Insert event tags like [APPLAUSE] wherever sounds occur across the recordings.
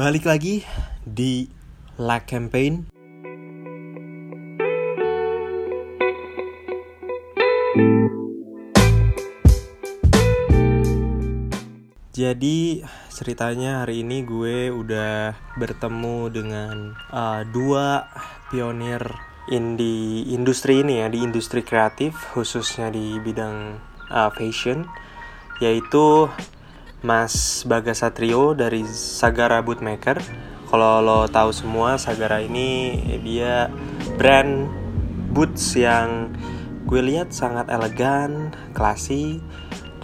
Balik lagi di Lag Campaign. Jadi ceritanya hari ini gue udah bertemu dengan uh, dua pionir in di industri ini ya di industri kreatif khususnya di bidang uh, fashion yaitu Mas Bagas Satrio dari Sagara Bootmaker. Kalau lo tahu semua Sagara ini dia brand boots yang gue lihat sangat elegan, classy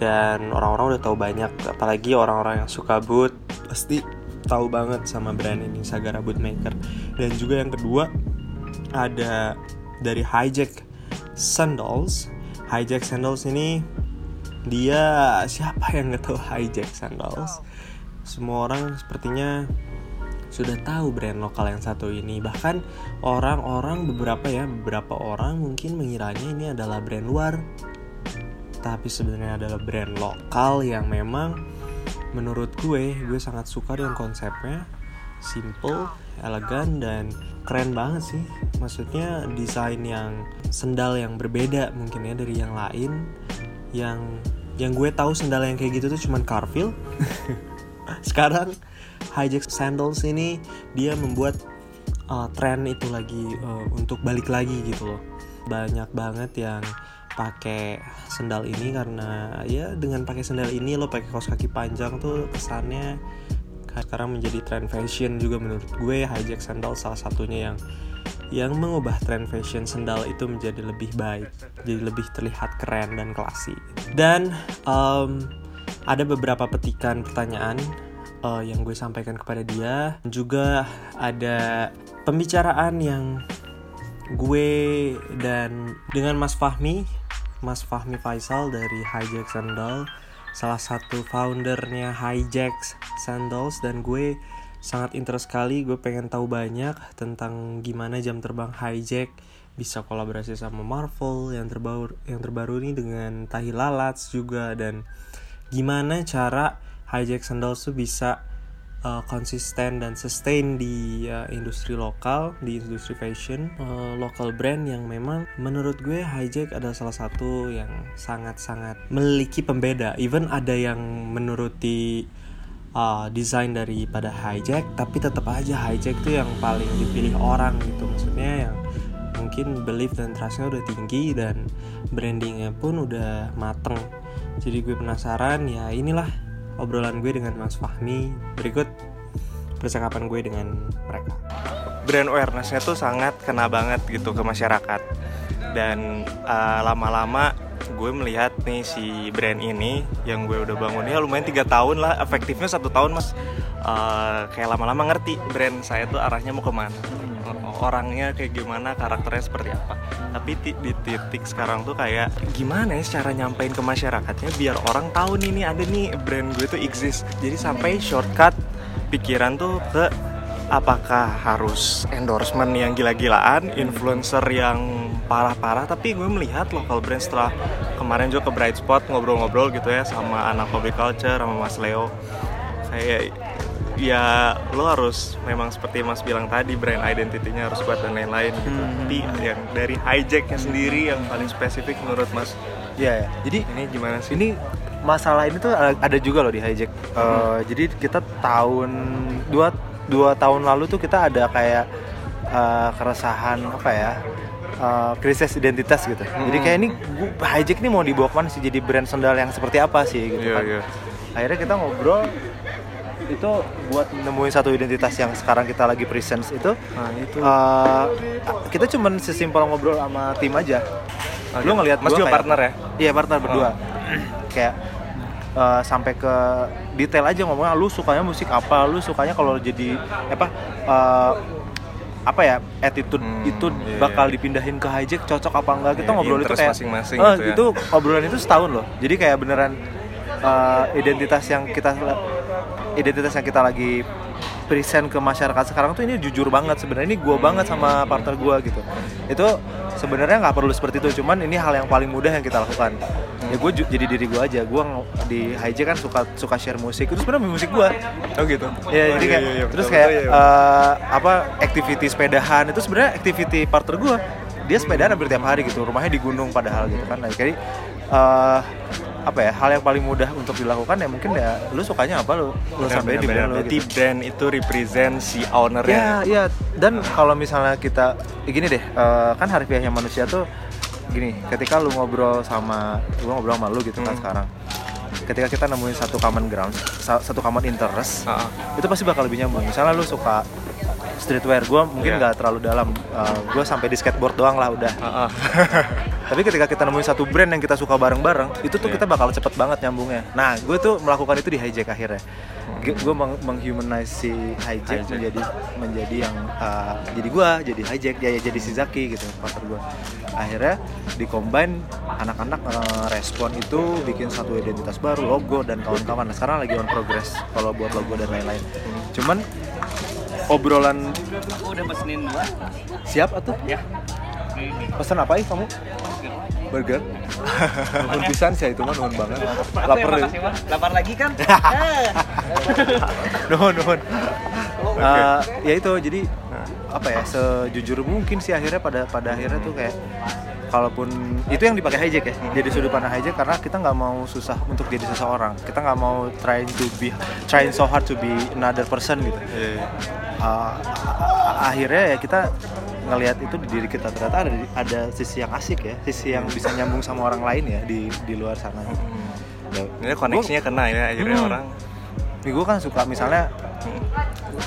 dan orang-orang udah tahu banyak. Apalagi orang-orang yang suka boot pasti tahu banget sama brand ini Sagara Bootmaker. Dan juga yang kedua ada dari Hijack Sandals. Hijack Sandals ini dia siapa yang nggak tahu Hijack Sandals semua orang sepertinya sudah tahu brand lokal yang satu ini. Bahkan orang-orang beberapa ya beberapa orang mungkin mengiranya ini adalah brand luar. Tapi sebenarnya adalah brand lokal yang memang menurut gue gue sangat suka dengan konsepnya. Simple elegan dan keren banget sih. Maksudnya desain yang sendal yang berbeda mungkin ya dari yang lain. Yang yang gue tahu sendal yang kayak gitu tuh cuman Carville. [LAUGHS] Sekarang hijack sandals ini dia membuat uh, tren itu lagi uh, untuk balik lagi gitu loh. Banyak banget yang pakai sendal ini karena ya dengan pakai sendal ini lo pakai kaos kaki panjang tuh kesannya sekarang menjadi tren fashion juga menurut gue. Hijack sandal salah satunya yang yang mengubah tren fashion sendal itu menjadi lebih baik jadi lebih terlihat keren dan klasik dan um, ada beberapa petikan pertanyaan uh, yang gue sampaikan kepada dia. Juga ada pembicaraan yang gue dan dengan Mas Fahmi Mas Fahmi Faisal dari Hijack Sandal salah satu foundernya Hijack Sandals dan gue sangat interest sekali gue pengen tahu banyak tentang gimana jam terbang Hijack bisa kolaborasi sama Marvel yang terbaru yang terbaru ini dengan Tahi Lalats juga dan gimana cara Hijack Sandals tuh bisa uh, konsisten dan sustain di uh, industri lokal, di industri fashion, uh, local brand yang memang menurut gue Hijack adalah salah satu yang sangat-sangat memiliki pembeda. Even ada yang menuruti uh, desain daripada Hijack, tapi tetap aja Hijack tuh yang paling dipilih orang gitu. Maksudnya yang mungkin belief dan trustnya udah tinggi dan brandingnya pun udah mateng. Jadi gue penasaran ya inilah obrolan gue dengan Mas Fahmi berikut percakapan gue dengan mereka brand awarenessnya tuh sangat kena banget gitu ke masyarakat dan uh, lama-lama gue melihat nih si brand ini yang gue udah bangun ya lumayan tiga tahun lah efektifnya satu tahun mas. Uh, kayak lama-lama ngerti brand saya tuh arahnya mau ke mana orangnya kayak gimana karakternya seperti apa. Tapi di, di titik sekarang tuh kayak gimana ya cara nyampein ke masyarakatnya biar orang tahu nih nih ada nih brand gue tuh exist. Jadi sampai shortcut pikiran tuh ke apakah harus endorsement yang gila-gilaan, influencer yang parah-parah, tapi gue melihat local brand setelah kemarin juga ke Bright Spot ngobrol-ngobrol gitu ya sama anak public culture sama Mas Leo kayak ya lo harus memang seperti Mas bilang tadi brand identitinya harus kuat dan lain-lain gitu. Hmm. Tapi yang dari hijacknya sendiri yang paling spesifik menurut Mas. Iya ya. Jadi ini gimana sih? Ini masalah ini tuh ada juga loh di hijack. Hmm. Uh, jadi kita tahun dua dua tahun lalu tuh kita ada kayak uh, keresahan apa ya? Uh, krisis identitas gitu. Hmm. Jadi kayak ini hijack ini mau dibawa ke mana sih? Jadi brand sendal yang seperti apa sih gitu yeah, kan? Yeah. Akhirnya kita ngobrol itu buat nemuin satu identitas yang sekarang kita lagi presence itu, nah, itu. Uh, kita cuman sesimpel ngobrol sama tim aja. Oh, lu ngelihat Mas juga partner ya? Iya partner berdua. Oh. kayak uh, sampai ke detail aja ngomongnya lu sukanya musik apa, lu sukanya kalau jadi apa uh, apa ya attitude hmm, itu iya, bakal iya. dipindahin ke hijack cocok apa enggak kita yeah, ngobrol itu kayak masing-masing uh, gitu ya. itu obrolan itu setahun loh. Jadi kayak beneran uh, identitas yang kita identitas yang kita lagi present ke masyarakat sekarang tuh ini jujur banget sebenarnya. Ini gue banget sama partner gue gitu. Itu sebenarnya nggak perlu seperti itu cuman ini hal yang paling mudah yang kita lakukan ya gue jadi diri gue aja gue di hijack kan suka suka share musik itu sebenarnya musik gue Oh gitu. ya Oh, jadi iya, kayak iya, iya, terus kayak betul, iya. eh, apa activity sepedahan itu sebenarnya activity partner gue dia sepedaan hampir tiap hari gitu rumahnya di gunung padahal gitu kan nah, jadi eh, apa ya hal yang paling mudah untuk dilakukan ya mungkin ya lu sukanya apa lu lu sampai di brand lu gitu. brand itu represent si ownernya. Ya, ya. Dan kalau misalnya kita gini deh, eh, kan harfiahnya manusia tuh gini. Ketika lu ngobrol sama, lu ngobrol sama lu gitu kan Hmm. sekarang. Ketika kita nemuin satu common ground, sa- satu common interest, Ah, ah. itu pasti bakal lebih nyambung. Misalnya lu suka streetwear, gue mungkin Iya. nggak terlalu dalam. gue sampai di skateboard doang lah udah. Ah, ah. [LAUGHS] Tapi ketika kita nemuin satu brand yang kita suka bareng-bareng, itu tuh Iya. kita bakal cepet banget nyambungnya. Nah, gue tuh melakukan itu di hijack akhirnya. Gue meng menghumanize si hijack, Hijack. menjadi menjadi yang uh, jadi gue, jadi hijack, ya, ya jadi si Zaki gitu, partner gue. Akhirnya di-combine anak-anak uh, respon itu bikin satu identitas baru, logo dan kawan-kawan. Nah, sekarang lagi on progress kalau buat logo dan lain-lain. Cuman obrolan Aku udah pesenin dua. siap atau Ya. pesan apa ih kamu? Burger. Nuhun pisan sih itu mah nuhun banget. Lapar ya. Lapar lagi kan? [LAUGHS] Eh. Nuhun nuhun. Eh, ya itu jadi apa ya sejujur mungkin sih akhirnya pada pada akhirnya tuh kayak kalaupun itu yang dipakai hijack ya jadi sudut pandang hijack karena kita nggak mau susah untuk jadi seseorang. Kita nggak mau trying to be trying so hard to be another person gitu. Iya, iya. Uh, akhirnya ya kita ngelihat itu di diri kita. Ternyata ada ada sisi yang asik ya sisi yang bisa nyambung sama orang lain ya di di luar sana. Ya, Ini koneksinya kena ya akhirnya Hmm. orang. gue kan suka misalnya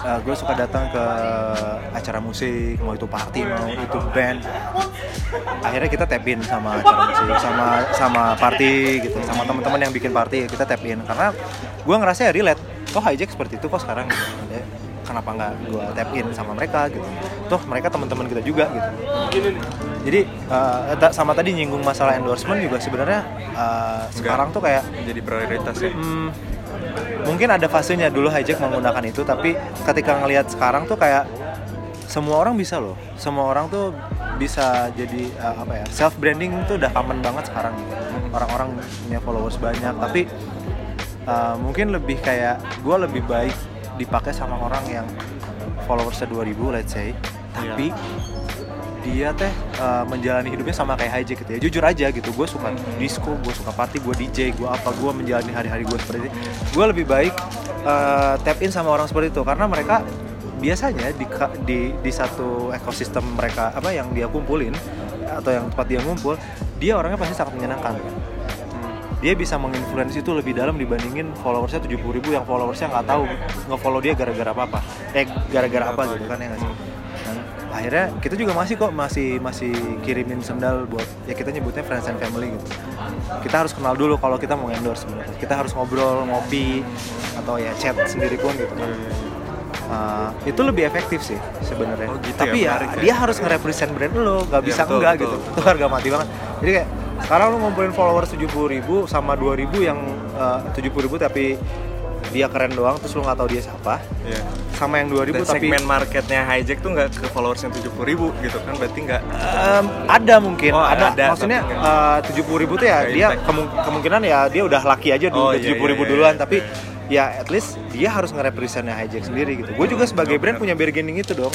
gue suka datang ke acara musik mau itu party mau itu band. Akhirnya kita tap in sama acara musik sama sama party gitu sama teman-teman yang bikin party kita tap in. Karena gue ngerasa ya relate. Oh hijack seperti itu kok sekarang gitu. Ya, kenapa nggak gue tap in sama mereka gitu. Toh mereka teman-teman kita juga gitu. Jadi eh, ta- sama tadi nyinggung masalah endorsement juga sebenarnya eh, sekarang tuh kayak jadi prioritas ya. Hmm, mungkin ada fasenya dulu hijack menggunakan itu tapi ketika ngelihat sekarang tuh kayak semua orang bisa loh. Semua orang tuh bisa jadi uh, apa ya self branding tuh udah common banget sekarang. Orang-orang punya followers banyak tapi uh, mungkin lebih kayak gue lebih baik dipakai sama orang yang followersnya 2000 let's say. Tapi dia teh uh, menjalani hidupnya sama kayak hijack gitu ya. Jujur aja gitu gue suka disco gue suka party gue DJ gue apa gue menjalani hari-hari gue seperti ini. Gue lebih baik uh, tap in sama orang seperti itu karena mereka biasanya di di di satu ekosistem mereka apa yang dia kumpulin atau yang tempat dia ngumpul dia orangnya pasti sangat menyenangkan. Dia bisa menginfluence itu lebih dalam dibandingin followersnya 70 ribu yang followersnya nggak tahu nge-follow dia gara-gara apa apa eh gara-gara apa gitu kan ya nggak sih? Dan akhirnya kita juga masih kok masih masih kirimin sendal buat ya kita nyebutnya friends and family gitu kita harus kenal dulu kalau kita mau endorse sebenarnya kita harus ngobrol ngopi atau ya chat sendiri pun gitu Uh, itu lebih efektif sih sebenarnya. Oh, gitu Tapi ya, ya, menarik ya. dia harus nge-represent brand lo, nggak Iya, bisa betul, enggak betul. gitu. Itu harga mati banget. Jadi kayak sekarang lu ngumpulin followers 70 ribu sama 2 ribu yang uh, 70 ribu tapi dia keren doang terus lu nggak tahu dia siapa. Iya. sama yang 2 ribu Dan tapi segmen marketnya hijack tuh nggak ke followersnya tujuh puluh ribu gitu kan berarti nggak Em, ada mungkin. Oh, ada, ada, maksudnya tapi tujuh puluh ribu tuh ya dia kemung- kemungkinan ya dia udah laki aja Oh, dulu iya, tujuh puluh ribu iya, duluan. iya, tapi iya. ya at least dia harus nge-representnya hijack sendiri gitu. Gue juga sebagai Oh, brand punya bargaining itu dong.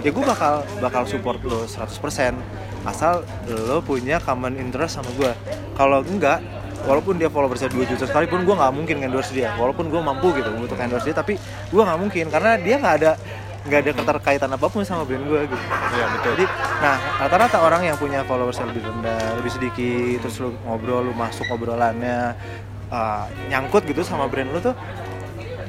Ya gue bakal bakal support lo 100% asal lo punya common interest sama gue kalau enggak walaupun dia followersnya 2 juta sekalipun gue nggak mungkin endorse dia walaupun gue mampu gitu untuk endorse dia tapi gue nggak mungkin karena dia nggak ada nggak ada keterkaitan apa pun sama brand gue gitu Iya betul. jadi, nah rata-rata orang yang punya followers yang lebih rendah, lebih sedikit, terus lu ngobrol, lu masuk obrolannya, uh, nyangkut gitu sama brand lu tuh,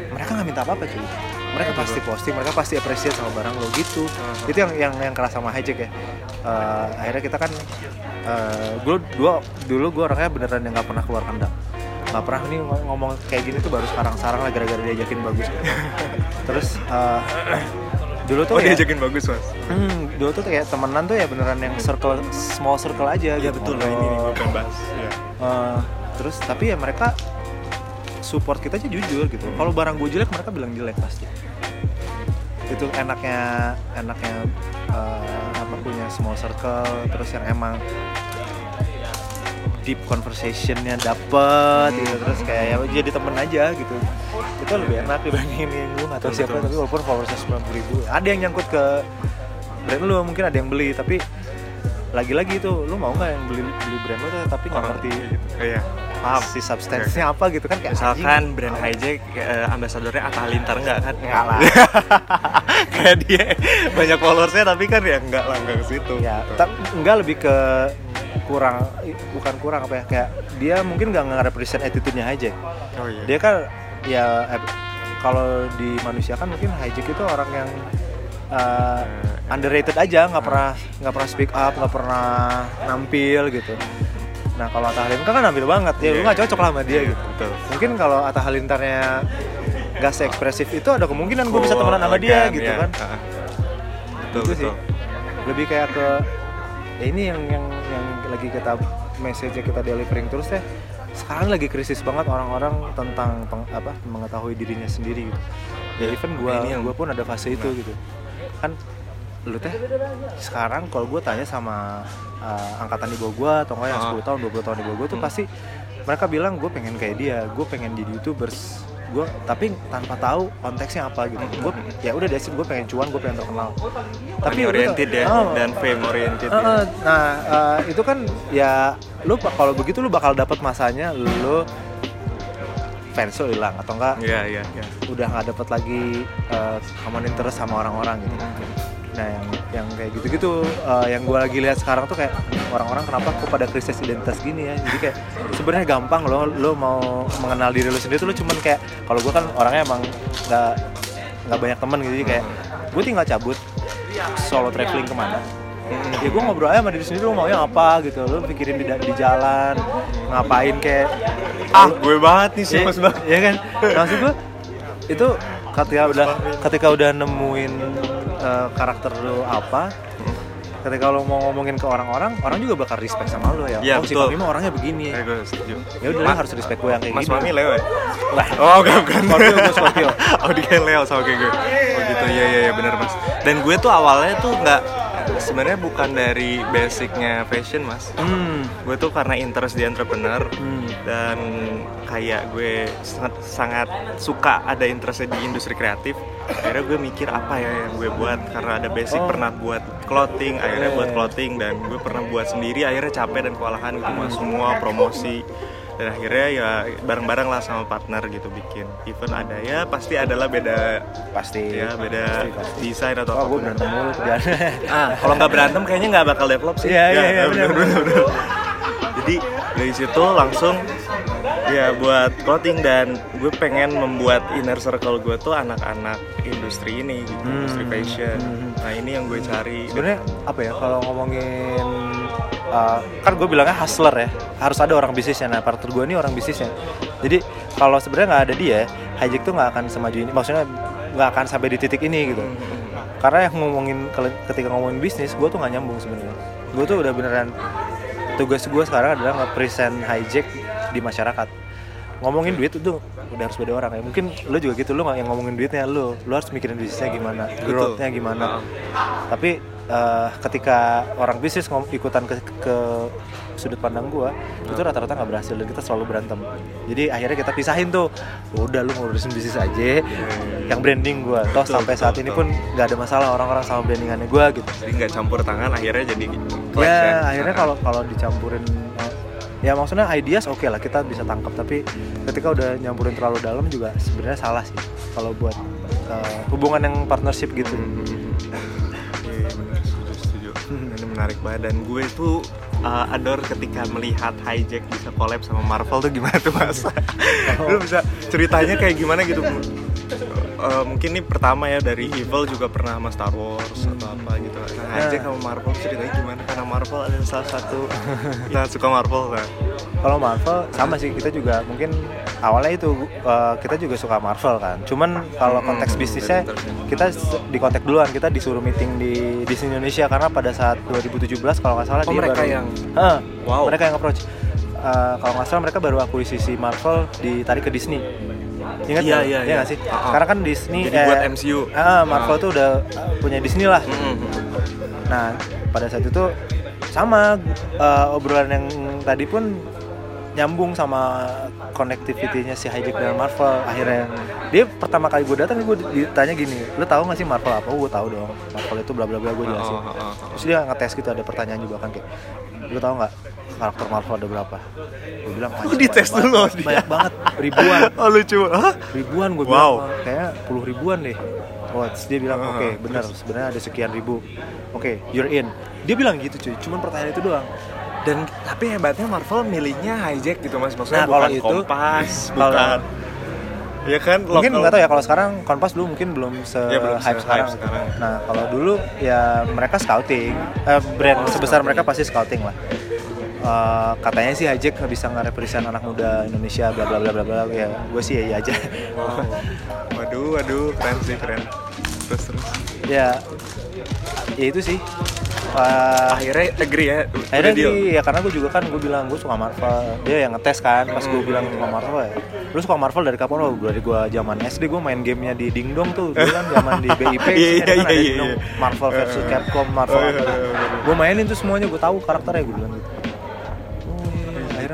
mereka nggak minta apa-apa cuy. Mereka pasti posting, mereka pasti appreciate sama barang lo gitu. Uh-huh. Itu yang yang yang keras sama hijack ya. Uh, akhirnya kita kan, uh, gue dua dulu gue orangnya beneran yang nggak pernah keluar kandang nggak pernah nih ngom- ngomong kayak gini tuh baru sekarang-sekarang lah gara-gara diajakin bagus [LAUGHS] terus uh, dulu tuh Oh kayak- diajakin bagus mas. Hmm, dulu tuh kayak temenan tuh ya beneran yang circle small circle aja Iya gitu. betul lah ini nih gue pengen bahas. Eh, terus tapi ya mereka support kita aja jujur gitu. Kalau barang gue jelek mereka bilang jelek pasti. Itu enaknya enaknya eh, apa punya small circle terus yang emang deep conversationnya dapet gitu terus kayak ya jadi temen aja gitu itu lebih enak dibandingin yang gue Betul, siapa betul. tapi walaupun followersnya sembilan ribu ada yang nyangkut ke brand lu mungkin ada yang beli tapi lagi-lagi itu lu mau nggak yang beli beli brand lu tapi nggak ngerti Iya. Paham. si substance-nya apa gitu kan kayak Misalkan anjing. brand hijack eh, ambasadornya Atta Halilintar enggak kan? Enggak lah. [LAUGHS] Kayak dia banyak followersnya tapi kan ya enggak lah enggak ke situ. ya Gitu. tapi enggak lebih ke kurang bukan kurang apa ya kayak dia mungkin nggak nge-represent attitude-nya hijack Oh iya. dia kan ya eh, kalau di manusia kan mungkin hijack itu orang yang uh, underrated aja nggak pernah nggak pernah speak up nggak pernah nampil gitu nah kalau Atta Halilintar kan nampil banget ya lu Iya. nggak cocok lah sama dia Iya, gitu Betul. mungkin kalau Atta Halilintarnya nggak se-ekspresif itu ada kemungkinan gue bisa Cool, temenan sama dia gitu ya. kan. Betul Itu sih. betul. lebih kayak ke ya ini yang yang yang lagi kita message kita delivering terus ya sekarang lagi krisis banget orang-orang tentang peng- apa mengetahui dirinya sendiri gitu ya even gua Ini yang- gua pun ada fase itu gitu kan lu teh sekarang kalau gue tanya sama uh, angkatan di bawah gue atau enggak yang Ah. 10 tahun 20 tahun di bawah gue tuh Hmm. pasti mereka bilang gue pengen kayak dia gue pengen jadi youtubers gue tapi tanpa tahu konteksnya apa gitu gue ya udah dasar gue pengen cuan gue pengen terkenal Money lu oriented ya Oh. dan fame oriented Uh, ya. uh, nah uh, itu kan ya lu kalau begitu lu bakal dapat masanya lu fans lu hilang atau enggak Iya iya iya. udah nggak dapat lagi uh, common interest sama orang-orang gitu nah yang yang kayak gitu-gitu uh, yang gue lagi lihat sekarang tuh kayak orang-orang kenapa kok pada krisis identitas gini ya? Jadi kayak sebenarnya gampang lo lo mau mengenal diri lo sendiri tuh lo cuman kayak kalau gue kan orangnya emang nggak nggak banyak temen gitu jadi kayak gue tinggal cabut solo traveling ke mana. Ya gue ngobrol aja sama diri sendiri lo maunya apa gitu lo pikirin di, di jalan ngapain kayak Ah, gue banget nih sih Mas Bang. iya kan? Maksud gue itu ketika udah ketika udah nemuin uh, karakter lu apa ketika lo mau ngomongin ke orang-orang orang juga bakal respect sama lo ya Iya, oh si betul. Mami mah orangnya begini setuju. ya udah harus respect gue yang kayak Mas gini Mami Leo ya? lah Oh, bukan, bukan. Scorpio, gue Scorpio. [LAUGHS] oh, dia Leo sama kayak gue. Oh gitu, iya iya iya benar Mas. Dan gue tuh awalnya tuh nggak sebenarnya bukan dari basicnya fashion Mas. hmm Gue tuh karena interest di entrepreneur Hmm. dan kayak gue sangat sangat suka ada interestnya di industri kreatif. Akhirnya gue mikir apa ya yang gue buat karena ada basic Oh. pernah buat clothing, akhirnya buat iya. clothing dan gue pernah buat sendiri. Akhirnya capek dan kewalahan gitu mas semua promosi dan akhirnya ya bareng-bareng lah sama partner gitu bikin event ada ya pasti adalah beda pasti ya beda pasti, pasti. desain atau oh gue apa pun. berantem mulu ah kalau nggak berantem kayaknya nggak bakal develop sih Iya, iya, Ya, iya, bener, bener. jadi dari situ langsung ya buat clothing dan gue pengen membuat inner circle gue tuh anak-anak industri ini gitu Hmm. industri fashion Hmm. nah ini yang gue cari sebenarnya apa ya kalau ngomongin uh, kan gue bilangnya hustler ya. Harus ada orang bisnisnya nah partner gue ini orang bisnisnya jadi kalau sebenarnya nggak ada dia hijack tuh nggak akan semaju ini. Maksudnya nggak akan sampai di titik ini gitu. Karena yang ngomongin ketika ngomongin bisnis gue tuh nggak nyambung sebenarnya. Gue tuh udah beneran tugas gue sekarang adalah nge-present hijack di masyarakat. Ngomongin duit itu udah harus beda orang ya. Mungkin lu juga gitu nggak yang ngomongin duitnya lu. Lu harus mikirin bisnisnya gimana growthnya gimana. Tapi eh, ketika orang bisnis ngom ikutan ke, ke sudut pandang gua itu rata-rata nggak berhasil dan kita selalu berantem. Jadi akhirnya kita pisahin tuh udah lu ngurusin bisnis aja yang branding gua. Toh Betul, sampai betul, saat ini pun nggak ada masalah orang-orang sama brandingannya gua gitu. Jadi nggak campur tangan akhirnya jadi clash ya akhirnya Nah, kalau kalau dicampurin eh, ya maksudnya ideas oke lah kita bisa tangkap tapi ketika udah nyampurin terlalu dalam juga sebenarnya salah sih kalau buat eh, hubungan yang partnership gitu. Iya, menarik banget dan gue tuh uh, adore ketika melihat Hijack bisa collab sama Marvel tuh gimana tuh mas? [LAUGHS] Lu bisa ceritanya kayak gimana gitu? Uh, mungkin ini pertama ya dari Evil juga pernah sama Star Wars atau apa gitu. Nah, Hijack sama Marvel ceritanya gimana? Karena Marvel ada salah satu yang [LAUGHS] suka Marvel kan. kalau Marvel sama sih kita juga mungkin awalnya itu eh, kita juga suka Marvel kan cuman kalau Hmm, konteks bisnisnya dari interest. kita di kontak duluan kita disuruh meeting di Disney Indonesia karena pada saat 2017 kalau nggak salah Oh, dia mereka baru yang- Hah, Wow. mereka yang approach Eh, kalau nggak salah mereka baru akuisisi Marvel ditarik ke Disney Ingat Iya, iya, Iya iya. sih? Uh-uh. Sekarang kan Disney Jadi buat MCU. Ah, Marvel Ah. tuh udah uh, punya Disney lah. Mm-mm. Nah, pada saat itu sama uh, obrolan yang tadi pun nyambung sama connectivity-nya si Hijack dengan Marvel. Akhirnya dia pertama kali gue datang gue ditanya gini lu tahu gak sih Marvel apa? Gue tahu dong Marvel itu bla bla bla gue jelasin. Oh, oh, oh, terus dia ngetes gitu ada pertanyaan juga kan kayak lu tahu nggak karakter Marvel ada berapa? Gue bilang Oh, dites banyak dulu? banget, dia. banyak banget. Ribuan. [LAUGHS] Oh lucu. Hah? ribuan gue Wow. bilang kayak puluh ribuan deh. Oh dia bilang oke benar sebenarnya ada sekian ribu. Oke you're in. Dia bilang gitu cuy. Cuman pertanyaan itu doang dan tapi hebatnya Marvel milihnya hijack gitu mas maksudnya Nah, kalau bukan itu- kompas [LAUGHS] bukan ya kan mungkin nggak tahu ya kalau sekarang Kompas dulu mungkin belum se Ya, belum hype sekarang. sekarang. Nah kalau dulu ya mereka scouting, eh, brand sebesar mereka pasti scouting lah. Eh, katanya sih Hijack nggak bisa nge-represent anak muda Indonesia bla bla bla bla bla ya gue sih ya, ya aja Wow. waduh waduh keren sih keren terus terus ya ya itu sih Eh, akhirnya agree ya akhirnya deal. di, ya karena gue juga kan gue bilang gue suka Marvel. Dia yang ngetes kan pas gue bilang suka Marvel ya. Lu suka Marvel dari kapan? Oh dari gue zaman SD gue main gamenya di Dingdong tuh. Dulu kan zaman di BIP Iya, sih, iya, kan ada iya, iya. Marvel versus Capcom Marvel Oh, iya, iya, iya, iya. gue mainin tuh semuanya gue tahu karakternya gue bilang gitu. iya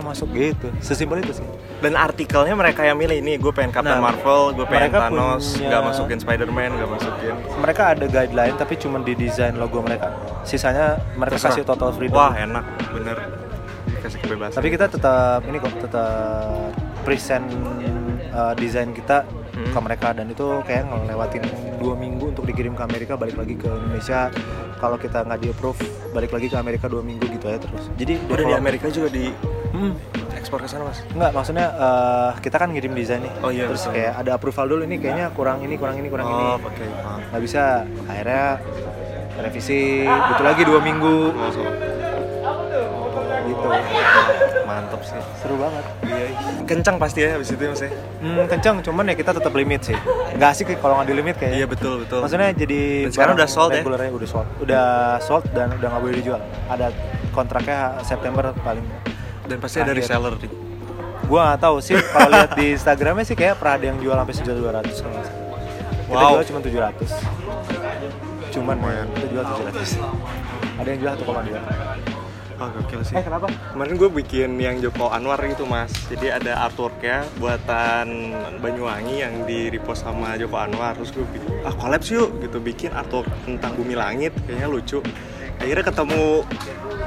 masuk gitu. Sesimpel itu sih. Dan artikelnya mereka yang milih ini gue pengen Captain Nah, Marvel gue pengen Thanos punya- nggak masukin Spider-Man nggak masukin. Mereka ada guideline tapi cuma di desain logo mereka. Sisanya mereka Terserah. kasih total freedom. Wah enak. Bener. Dikasih kebebasan. Tapi kita tetap ini kok tetap present uh, desain kita Hmm. ke mereka. Dan itu kayak ngelewatin dua minggu untuk dikirim ke Amerika balik lagi ke Indonesia. Kalau kita nggak di approve balik lagi ke Amerika dua minggu gitu aja terus. Jadi udah di Amerika juga di Hmm, ekspor ke sana mas? Nggak maksudnya uh, kita kan ngirim desain nih. Oh iya, terus betul. kayak ada approval dulu ini kayaknya kurang ini kurang ini kurang ini. Oh oke nggak bisa. Akhirnya revisi butuh lagi dua minggu. Oh, so- gitu. Mantap sih. Seru banget. Iya kencang pasti ya habis itu mas ya? Hmm, kencang, cuman ya kita tetap limit sih. Nggak asik kalau nggak di limit kayaknya. iya betul betul. Maksudnya jadi Dan sekarang udah sold ya? udah sold, udah sold dan udah nggak boleh dijual. Ada kontraknya September paling. Dan pasti ada reseller nih Gua nggak tahu sih kalau lihat di Instagramnya sih kayak pernah ada yang jual sampai sejuta dua ratus kalau nggak salah. Kita Wow. jual cuma tujuh ratus. Cuman Lumayan. kita jual tujuh ratus. Ada yang jual satu koma dua. oh gokil sih Eh kenapa? Kemarin gue bikin yang Joko Anwar gitu mas Jadi ada artworknya buatan Banyuwangi yang di repost sama Joko Anwar Terus gue bikin, ah collab yuk gitu Bikin artwork tentang bumi langit, kayaknya lucu Akhirnya ketemu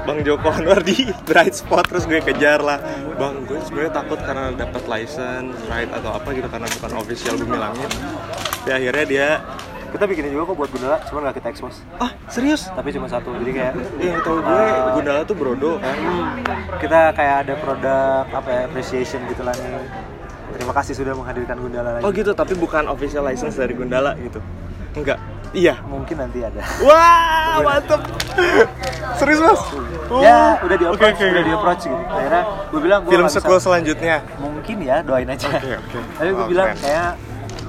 Bang Joko Anwar di Bright Spot Terus gue kejar lah Bang gue sebenarnya takut karena dapat license, right atau apa gitu Karena bukan official bumi langit Tapi akhirnya dia Kita bikinnya juga kok buat Gundala, cuman nggak kita expose. Ah serius? Tapi cuma satu, jadi kayak Iya tau gue Gundala tuh Brodo kan kita kayak ada produk apa ya appreciation gitu lah nih terima kasih sudah menghadirkan Gundala lagi Oh gitu, tapi bukan official license dari Gundala gitu? Enggak. Iya. mungkin nanti ada Wah, mantep. Serius mas? ya udah di approach oke, udah oke. di approach gitu akhirnya gue bilang gue Film sequel selanjutnya. mungkin ya doain aja Oke, oke. tapi gue Wow, bilang keren. kayak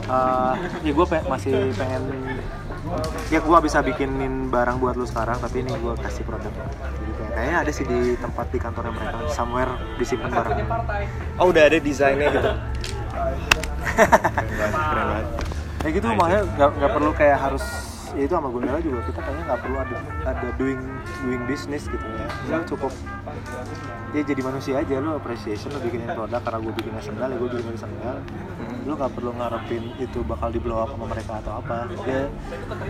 eh, ya gue masih pengen ya gue bisa bikinin barang buat lu sekarang tapi ini gue kasih produk jadi kayak kayaknya ada sih di tempat di kantornya mereka somewhere disimpan barang Oh udah ada desainnya gitu. [LAUGHS] Keren banget. Ya gitu makanya nggak perlu kayak harus ya itu sama Gundala juga kita kayaknya nggak perlu ada ada doing doing business gitu ya lu cukup ya jadi manusia aja lu appreciation lu bikinin produk karena gue bikinnya sendal ya gue bikin sendal lu nggak perlu ngarepin itu bakal di blow up sama mereka atau apa ya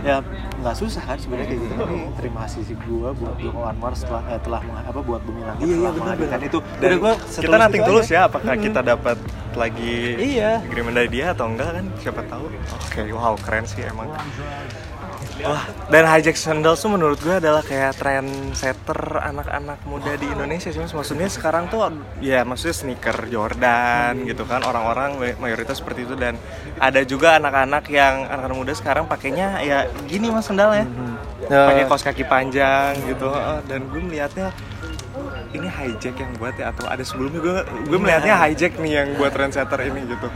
ya nggak susah kan sebenarnya kayak gini ini terima kasih sih gue buat Joko Anwar setelah eh, telah apa buat bumi langit Iya, iya, menghadirkan benar. itu Dan Udah, gua kita nanti tulus ya, apakah kita dapat lagi Iya. agreement dari dia atau enggak kan? Siapa tahu. Oke, wow keren sih emang. Wah, dan hijack sandals tuh menurut gue adalah kayak trendsetter anak-anak muda di Indonesia sih. Maksudnya sekarang tuh ya maksudnya sneaker Jordan gitu kan orang-orang may- mayoritas seperti itu dan ada juga anak-anak yang anak-anak muda sekarang pakainya ya gini mas sandalnya. Ya. Pakai kaos kaki panjang gitu dan gue melihatnya ini hijack yang buat ya atau ada sebelumnya gue gue melihatnya hijack nih yang buat trendsetter ini gitu.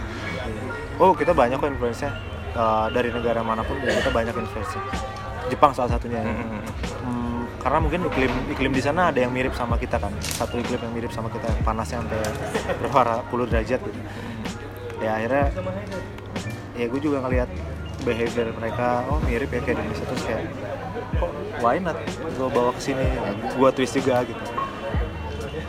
Oh kita banyak kok influence-nya Uh, dari negara mana pun kita banyak influence Jepang salah satunya. Ya. Hmm. Hmm, karena mungkin iklim iklim di sana ada yang mirip sama kita kan. Satu iklim yang mirip sama kita yang panasnya sampai berapa puluh derajat gitu. Ya akhirnya ya gue juga ngelihat behavior mereka oh mirip ya kayak di Indonesia. Terus kayak kok why not gue bawa ke sini? Ya, gue twist juga gitu.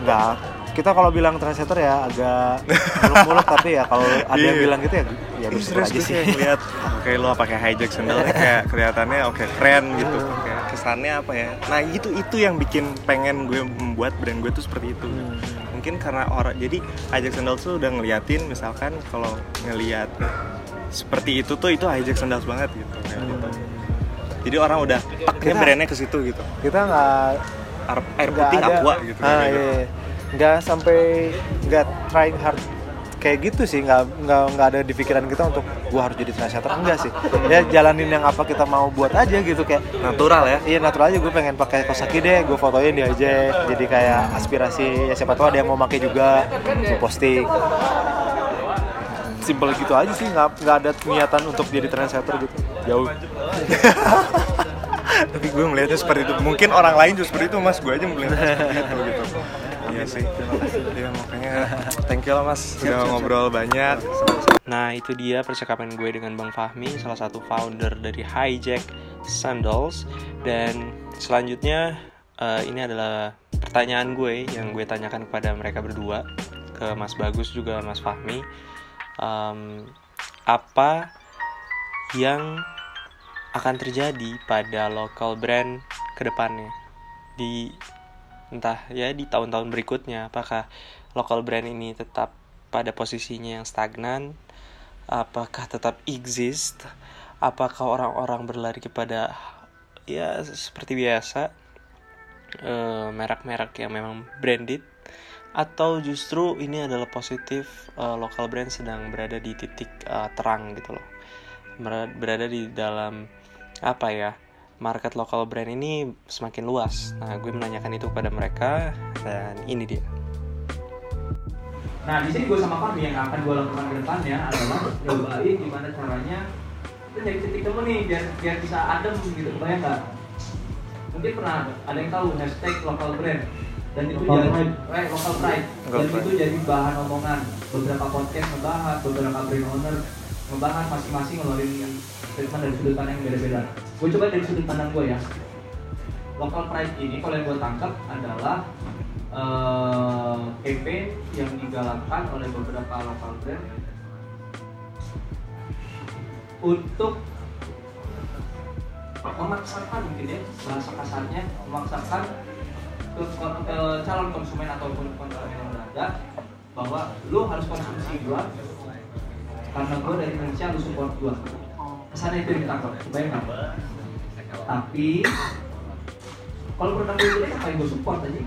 Nggak. Kita kalau bilang translator ya agak muluk-muluk [LAUGHS] tapi ya kalau ada yang Iya. bilang gitu ya ya bersyukur aja sih. kayak ngeliat Oke lo pakai hijack sandalnya kayak kelihatannya oke keren gitu. Kayak kesannya apa ya? Nah itu itu yang bikin pengen gue membuat brand gue tuh seperti itu. Hmm. Mungkin karena orang Jadi hijack sandals tuh udah ngeliatin Misalkan kalau ngeliat Seperti itu tuh itu hijack sandals banget gitu, kayak gitu. Jadi orang udah Paknya brandnya ke situ gitu. kita nggak Air, putih ada aqua gitu ah, kayak iya, gitu. nggak sampai nggak trying hard kayak gitu sih nggak nggak nggak ada di pikiran kita untuk gua harus jadi translator enggak sih. Ya jalanin yang apa kita mau buat aja gitu kayak Natural ya. Iya natural aja. Gue pengen pakai kosaki deh gue fotoin di aja. Jadi kayak aspirasi ya siapa tahu ada yang mau pakai juga gue posting. Simple gitu aja sih nggak nggak ada niatan untuk jadi translator gitu. Jauh. [LAUGHS] Tapi gue melihatnya seperti itu. Mungkin orang lain juga seperti itu mas. Gue aja melihatnya seperti itu gitu iya sih ya makanya thank you lah mas. Udah ngobrol banyak. Nah itu dia percakapan gue dengan bang Fahmi salah satu founder dari Hijack Sandals. Dan selanjutnya eh, ini adalah pertanyaan gue yang gue tanyakan kepada mereka berdua ke Mas Bagus juga Mas Fahmi. Em, apa yang akan terjadi pada local brand ke depannya di entah ya di tahun-tahun berikutnya apakah local brand ini tetap pada posisinya yang stagnan apakah tetap exist apakah orang-orang berlari kepada ya seperti biasa eh, merek-merek yang memang branded atau justru ini adalah positif eh, local brand sedang berada di titik eh, terang gitu loh. Berada di dalam apa ya market local brand ini semakin luas nah gue menanyakan itu kepada mereka dan ini dia Nah, di sini gue sama Fahmi yang akan gue lakukan ke depannya adalah nyobain gimana caranya kita jadi titik temu nih biar biar bisa adem gitu, kebayang nggak? Mungkin pernah ada yang tahu hashtag local brand dan itu Local jadi pride. eh, local pride Local dan pride. itu jadi bahan omongan beberapa podcast ngebahas beberapa brand owner ngebahas masing-masing ngeluarin statement dari sudut pandang yang beda-beda. Gue coba dari sudut pandang gue ya. Local pride ini kalau yang gue tangkap adalah eh, campaign yang digalakkan oleh beberapa local brand untuk memaksakan mungkin ya bahasa kasarnya memaksakan ke, ke- ke calon konsumen ataupun konsumen yang berada bahwa lu harus konsumsi gua karena gua dari Indonesia lu support gua kesannya itu yang ditangkap nggak tapi kalau produk lu jelek ngapain gua support aja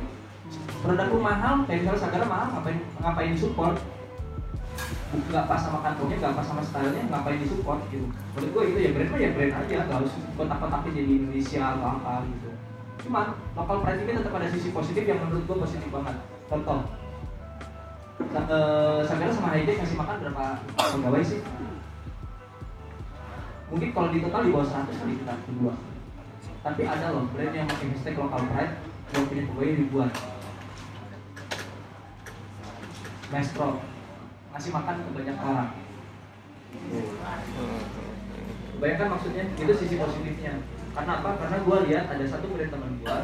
produk lu mahal kayak misalnya Sagara mahal ngapain ngapain disupport nggak pas sama kantongnya, nggak pas sama stylenya, ngapain disupport gitu. Menurut gue itu ya brand mah ya brand aja, nggak harus kotak-kotaknya jadi Indonesia atau apa gitu. Cuman lokal pride ini tetap ada sisi positif yang menurut gue positif banget. Contoh, eh, Sagara sama Hijack ngasih makan berapa pegawai sih? Mungkin kalau di total di bawah 100 kali kita berdua. Tapi ada loh brand yang pakai hashtag local pride yang punya pegawai ribuan. Mestro ngasih makan ke banyak orang. Bayangkan maksudnya itu sisi positifnya. Karena apa? Karena gue lihat ada satu brand teman gue.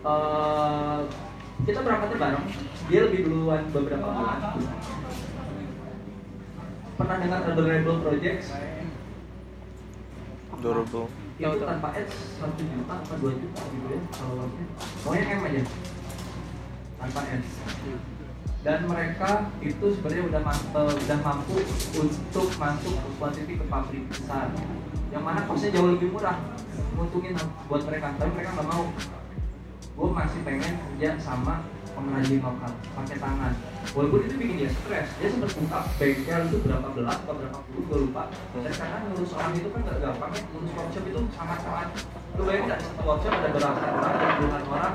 eh kita berangkatnya bareng. Dia lebih duluan beberapa bulan. Pernah dengar Adorable Projects? Adorable itu tanpa ads satu juta apa dua juta gitu ya followersnya pokoknya M aja. Tanpa ads dan mereka itu sebenarnya udah ma- eh, udah mampu untuk masuk ke quantity ke pabrik besar. Yang mana costnya jauh lebih murah nguntungin buat mereka. Tapi mereka nggak mau. Gue masih pengen kerja sama pengrajin lokal pakai tangan. Walaupun itu bikin dia stres dia sempat buka bengkel itu berapa belas atau berapa puluh gue lupa. Dan karena ngurus orang itu kan gak gampang ya ngurus workshop itu sangat-sangat. Lu bayangin di satu workshop ada berapa orang ada puluhan orang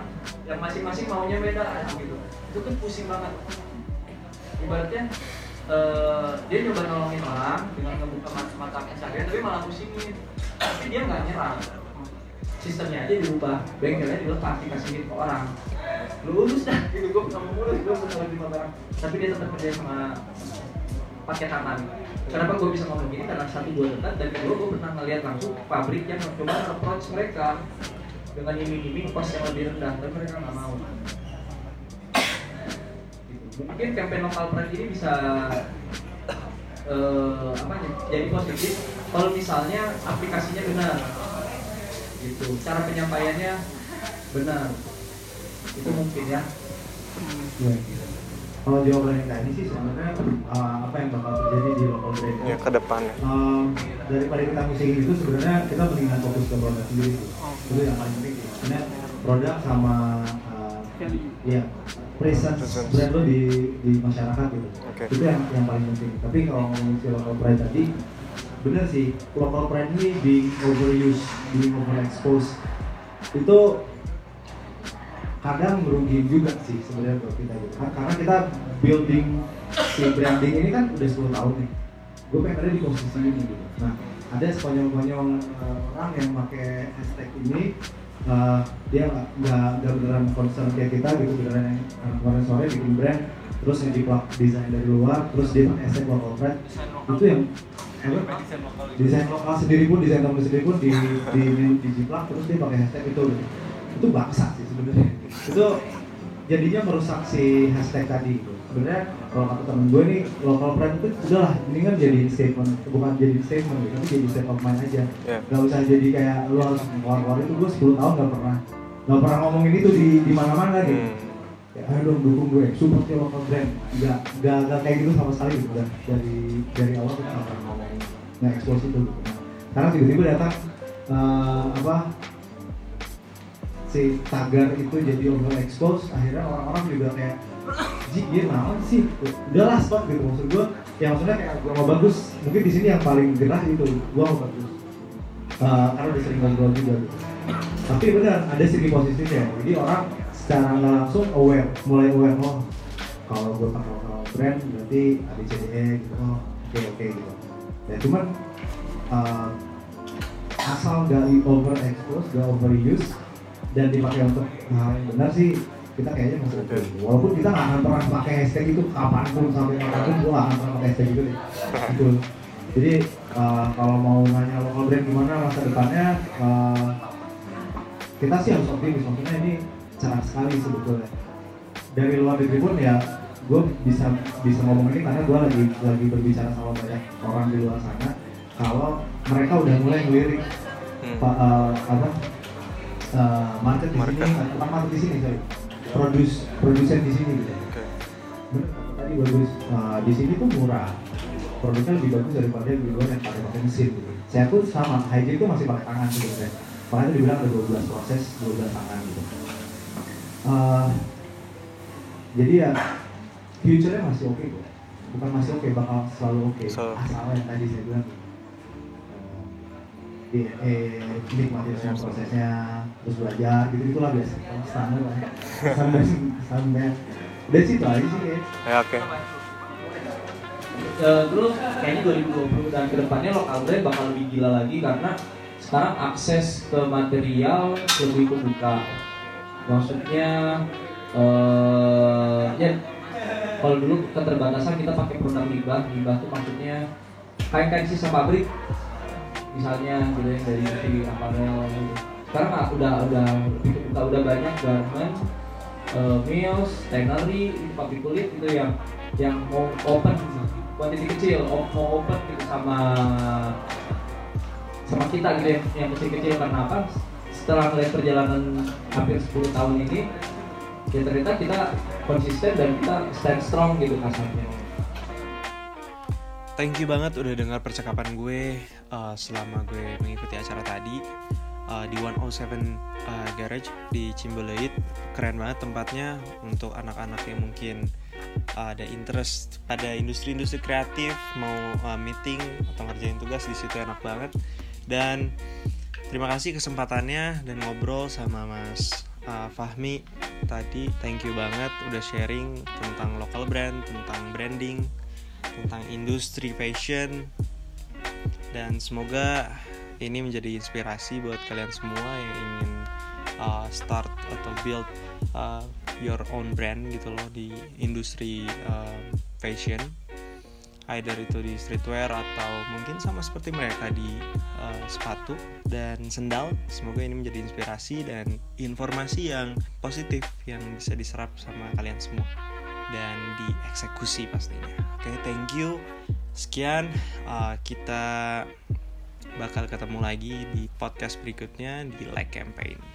yang masing-masing maunya beda gitu. Itu tuh pusing banget. Ibaratnya eh, dia nyoba nolongin orang dengan ngebuka mata mata pencarian tapi malah pusingin. Tapi dia nggak nyerah sistemnya. Aja dirubah. Bengkelnya dilepas dikasihin ke orang. Lulus dah. Gitu gue mau mulus gue mau lima barang. Tapi dia tetap kerja sama pakai tangan. Kenapa gue bisa ngomong gini? Karena satu gue dekat dan kedua gue pernah ngeliat langsung pabrik yang coba approach mereka dengan iming-iming cost yang lebih rendah dan mereka nggak mau. Mungkin campaign lokal brand ini bisa eh, apa ya, jadi positif. Kalau misalnya aplikasinya benar gitu. Cara penyampaiannya benar. Itu mungkin ya. Ya, kalau jawaban yang tadi sih sebenarnya uh, apa yang bakal terjadi di local brand ya ke depannya. Um, daripada kita musingin itu sebenarnya kita mendingan fokus ke produk sendiri sih. itu yang paling penting karena produk sama uh, ya presence Presence. brand lo di di masyarakat gitu. Oke. itu yang yang paling penting. Tapi kalau ngomongin si local brand tadi bener sih local brand ini being overused being overexposed. Itu kadang merugikan juga sih sebenarnya buat kita gitu. Kan- karena kita building si branding ini kan udah 10 tahun nih. Gue pengen ada di posisi ini gitu. Nah ada sekonyong-konyong uh, orang yang pakai hashtag ini uh, dia nggak nggak beneran concern kayak kita gitu beneran yang uh, kemarin sore bikin brand terus yang diplak desain dari luar terus dia pakai hashtag local brand itu yang? Desain lokal. Sendiri pun desain lokal sendiri pun di di di, dijiplak terus dia pakai hashtag itu gitu. itu bangsa sih sebenarnya. Itu jadinya merusak si hashtag tadi sebenarnya kalau kata temen gue nih local brand itu udahlah ini kan jadi statement bukan jadi statement gitu tapi jadi state of mind aja. Ya. gak usah jadi kayak lu harus keluar-keluar itu gue 10 tahun gak pernah gak pernah ngomongin itu di di mana-mana gitu. Hmm. Ya dong dukung gue support your local brand nggak nggak nggak kayak gitu sama sekali gitu kan dari dari awal kita nggak pernah ngomong nggak expose itu gitu karena tiba-tiba datang eh, apa si tagar itu jadi over expose akhirnya orang-orang juga kayak Ji, dia naon sih? Udah lah stop gitu maksud gue. Ya maksudnya kayak gua mau bagus. Mungkin di sini yang paling gerah itu gua mau bagus. Eh, karena udah sering ngobrol juga gitu. Tapi benar ada segi positifnya. Jadi orang secara nggak langsung aware, mulai aware oh kalau gue pakai lokal brand berarti ABCDE gitu oh oke oke gitu. Ya cuman eh, asal nggak di overexpose, nggak overuse dan dipakai untuk hal yang benar sih kita kayaknya masih oke. Walaupun kita nggak akan pernah pakai hashtag itu kapan pun sampai kapan pun gue nggak akan pernah pakai hashtag itu deh. [LAUGHS] Gitu. Jadi eh, kalau mau nanya lokal brand gimana masa depannya eh, kita sih harus optimis maksudnya ini cerah sekali sebetulnya. Dari luar negeri pun ya gue bisa bisa ngomong ini karena gue lagi lagi berbicara sama banyak orang di luar sana. Kalau mereka udah mulai ngelirik Hmm. pa- eh, apa eh, market di sini bukan market di sini sorry. Produce produsen di sini gitu. Oke. bener tadi bagus Nah, di sini tuh murah. Produknya lebih bagus daripada di luar yang pakai pakai mesin gitu. saya pun sama hygiene tuh masih pakai tangan sebenarnya. Makanya dibilang ada 12 proses 12 tangan gitu Eh, jadi ya future-nya masih oke kok. Bukan masih oke bakal selalu oke. Selalu oke. asal yang tadi saya bilang. Eh, eh, nikmati semua prosesnya terus belajar gitu itulah biasa. Standar lah ya. standar standar. Udah situ aja sih Ya oke. Eh, terus kayaknya 2020 dan ke depannya lokal brand bakal lebih gila lagi karena sekarang akses ke material lebih kebuka maksudnya eh ya kalau dulu keterbatasan kita pakai produk limbah limbah itu maksudnya kayak kayak sisa pabrik misalnya gitu yang dari industri aparel gitu. sekarang ah, udah udah kebuka udah banyak garment eh, mills, tannery, pabrik kulit itu yang yang mau open kuantiti kecil, mau open gitu sama sama kita gitu yang, yang kecil-kecil karena apa? Setelah melihat perjalanan hampir 10 tahun ini, ya ternyata kita konsisten dan kita stand strong gitu kasarnya. Thank you banget udah dengar percakapan gue uh, selama gue mengikuti acara tadi uh, di 107 uh, Garage di Cimbeleit. Keren banget tempatnya untuk anak-anak yang mungkin uh, ada interest pada industri-industri kreatif, mau uh, meeting atau ngerjain tugas di situ enak banget. Dan terima kasih kesempatannya dan ngobrol sama Mas uh, Fahmi tadi. Thank you banget udah sharing tentang local brand, tentang branding tentang industri fashion dan semoga ini menjadi inspirasi buat kalian semua yang ingin uh, start atau build uh, your own brand gitu loh di industri uh, fashion either itu di streetwear atau mungkin sama seperti mereka di uh, sepatu dan sendal semoga ini menjadi inspirasi dan informasi yang positif yang bisa diserap sama kalian semua dan dieksekusi pastinya. Oke, thank you. Sekian uh, kita bakal ketemu lagi di podcast berikutnya di Like Campaign.